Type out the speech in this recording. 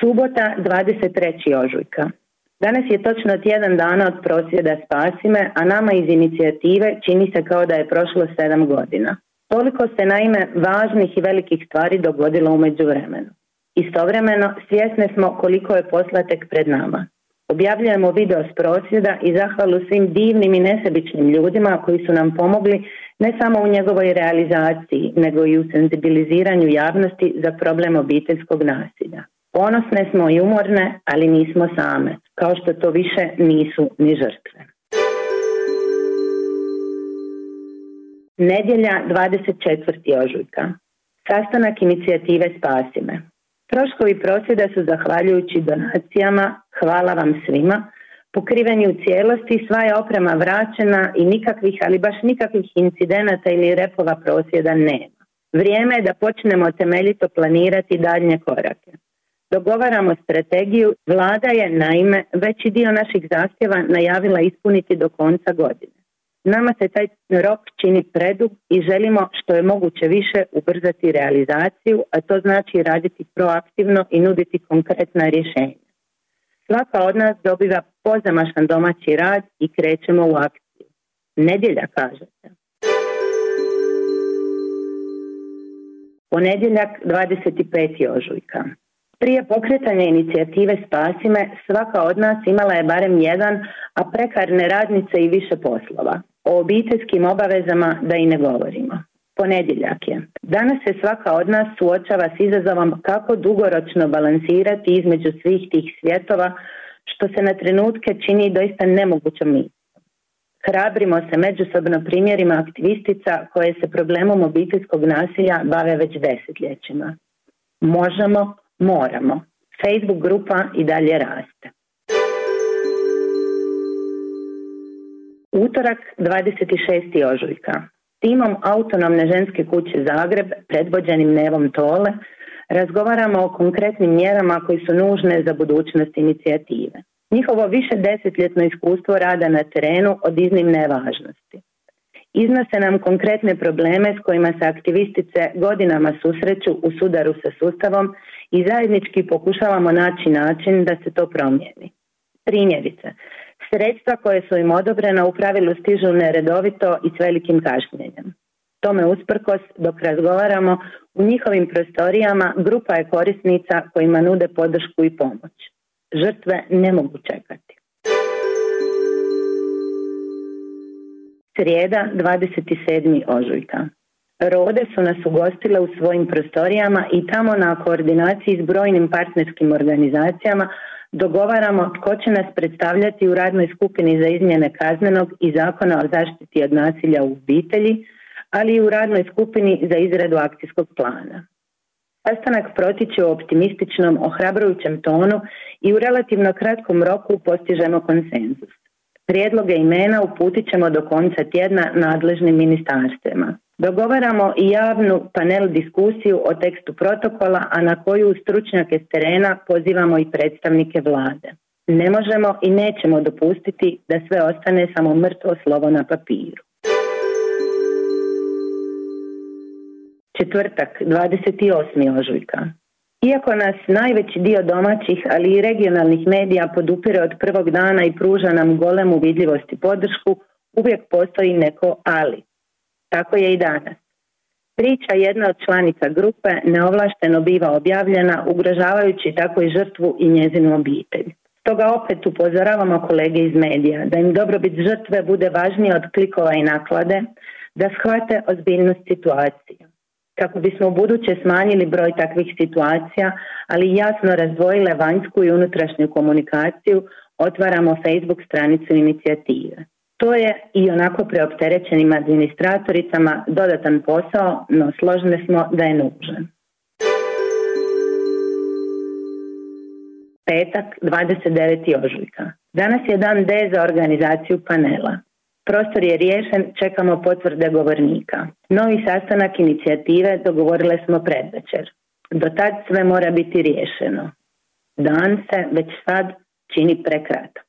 Subota 23. ožujka. Danas je točno tjedan dana od prosvjeda Spasime, a nama iz inicijative čini se kao da je prošlo sedam godina. Toliko se naime važnih i velikih stvari dogodilo u međuvremenu. Istovremeno svjesne smo koliko je posla tek pred nama. Objavljujemo video s prosvjeda i zahvalu svim divnim i nesebičnim ljudima koji su nam pomogli ne samo u njegovoj realizaciji, nego i u senzibiliziranju javnosti za problem obiteljskog nasilja. Ponosne smo i umorne, ali nismo same, kao što to više nisu ni žrtve. Nedjelja 24. ožujka. Sastanak inicijative Spasime. Troškovi prosvjeda su zahvaljujući donacijama, hvala vam svima, pokriveni u cijelosti, sva je oprema vraćena i nikakvih, ali baš nikakvih incidenata ili repova prosvjeda nema. Vrijeme je da počnemo temeljito planirati daljnje korake. Dogovaramo strategiju, vlada je naime veći dio naših zahtjeva najavila ispuniti do konca godine. Nama se taj rok čini predug i želimo što je moguće više ubrzati realizaciju, a to znači raditi proaktivno i nuditi konkretna rješenja. Svaka od nas dobiva pozamašan domaći rad i krećemo u akciju. Nedjelja kažete. Ponedjeljak 25. ožujka. Prije pokretanja inicijative Spasime svaka od nas imala je barem jedan, a prekarne radnice i više poslova. O obiteljskim obavezama da i ne govorimo. Ponedjeljak je. Danas se svaka od nas suočava s izazovom kako dugoročno balansirati između svih tih svjetova, što se na trenutke čini doista nemogućom misijom. Hrabrimo se međusobno primjerima aktivistica koje se problemom obiteljskog nasilja bave već desetljećima. Možemo, moramo. Facebook grupa i dalje raste. Utorak 26. ožujka. Timom Autonomne ženske kuće Zagreb, predvođenim Nevom Tole, razgovaramo o konkretnim mjerama koji su nužne za budućnost inicijative. Njihovo više desetljetno iskustvo rada na terenu od iznimne važnosti. Iznose nam konkretne probleme s kojima se aktivistice godinama susreću u sudaru sa sustavom i zajednički pokušavamo naći način da se to promijeni. Primjerice, sredstva koje su im odobrena u pravilu stižu neredovito i s velikim kašnjenjem. Tome usprkos, dok razgovaramo, u njihovim prostorijama grupa je korisnica kojima nude podršku i pomoć. Žrtve ne mogu čekati. Srijeda 27. ožujka. Rode su nas ugostile u svojim prostorijama i tamo na koordinaciji s brojnim partnerskim organizacijama dogovaramo tko će nas predstavljati u radnoj skupini za izmjene kaznenog i zakona o zaštiti od nasilja u obitelji, ali i u radnoj skupini za izradu akcijskog plana. Sastanak protiče u optimističnom, ohrabrujućem tonu i u relativno kratkom roku postižemo konsenzus. Prijedloge imena uputit ćemo do konca tjedna nadležnim ministarstvima. Dogovaramo i javnu panel diskusiju o tekstu protokola, a na koju stručnjake s terena pozivamo i predstavnike vlade. Ne možemo i nećemo dopustiti da sve ostane samo mrtvo slovo na papiru. Četvrtak, 28. ožujka. Iako nas najveći dio domaćih, ali i regionalnih medija podupire od prvog dana i pruža nam golemu vidljivost i podršku, uvijek postoji neko ali. Tako je i danas. Priča jedna od članica grupe neovlašteno biva objavljena, ugrožavajući tako i žrtvu i njezinu obitelj. Stoga opet upozoravamo kolege iz medija da im dobrobit žrtve bude važnije od klikova i naklade, da shvate ozbiljnost situacije kako bismo u buduće smanjili broj takvih situacija, ali jasno razdvojile vanjsku i unutrašnju komunikaciju, otvaramo Facebook stranicu inicijative. To je i onako preopterećenim administratoricama dodatan posao, no složne smo da je nužan. Petak, 29. ožujka. Danas je dan D za organizaciju panela. Prostor je riješen, čekamo potvrde govornika. Novi sastanak inicijative dogovorile smo predvečer. Do tad sve mora biti riješeno. Dan se već sad čini prekratak.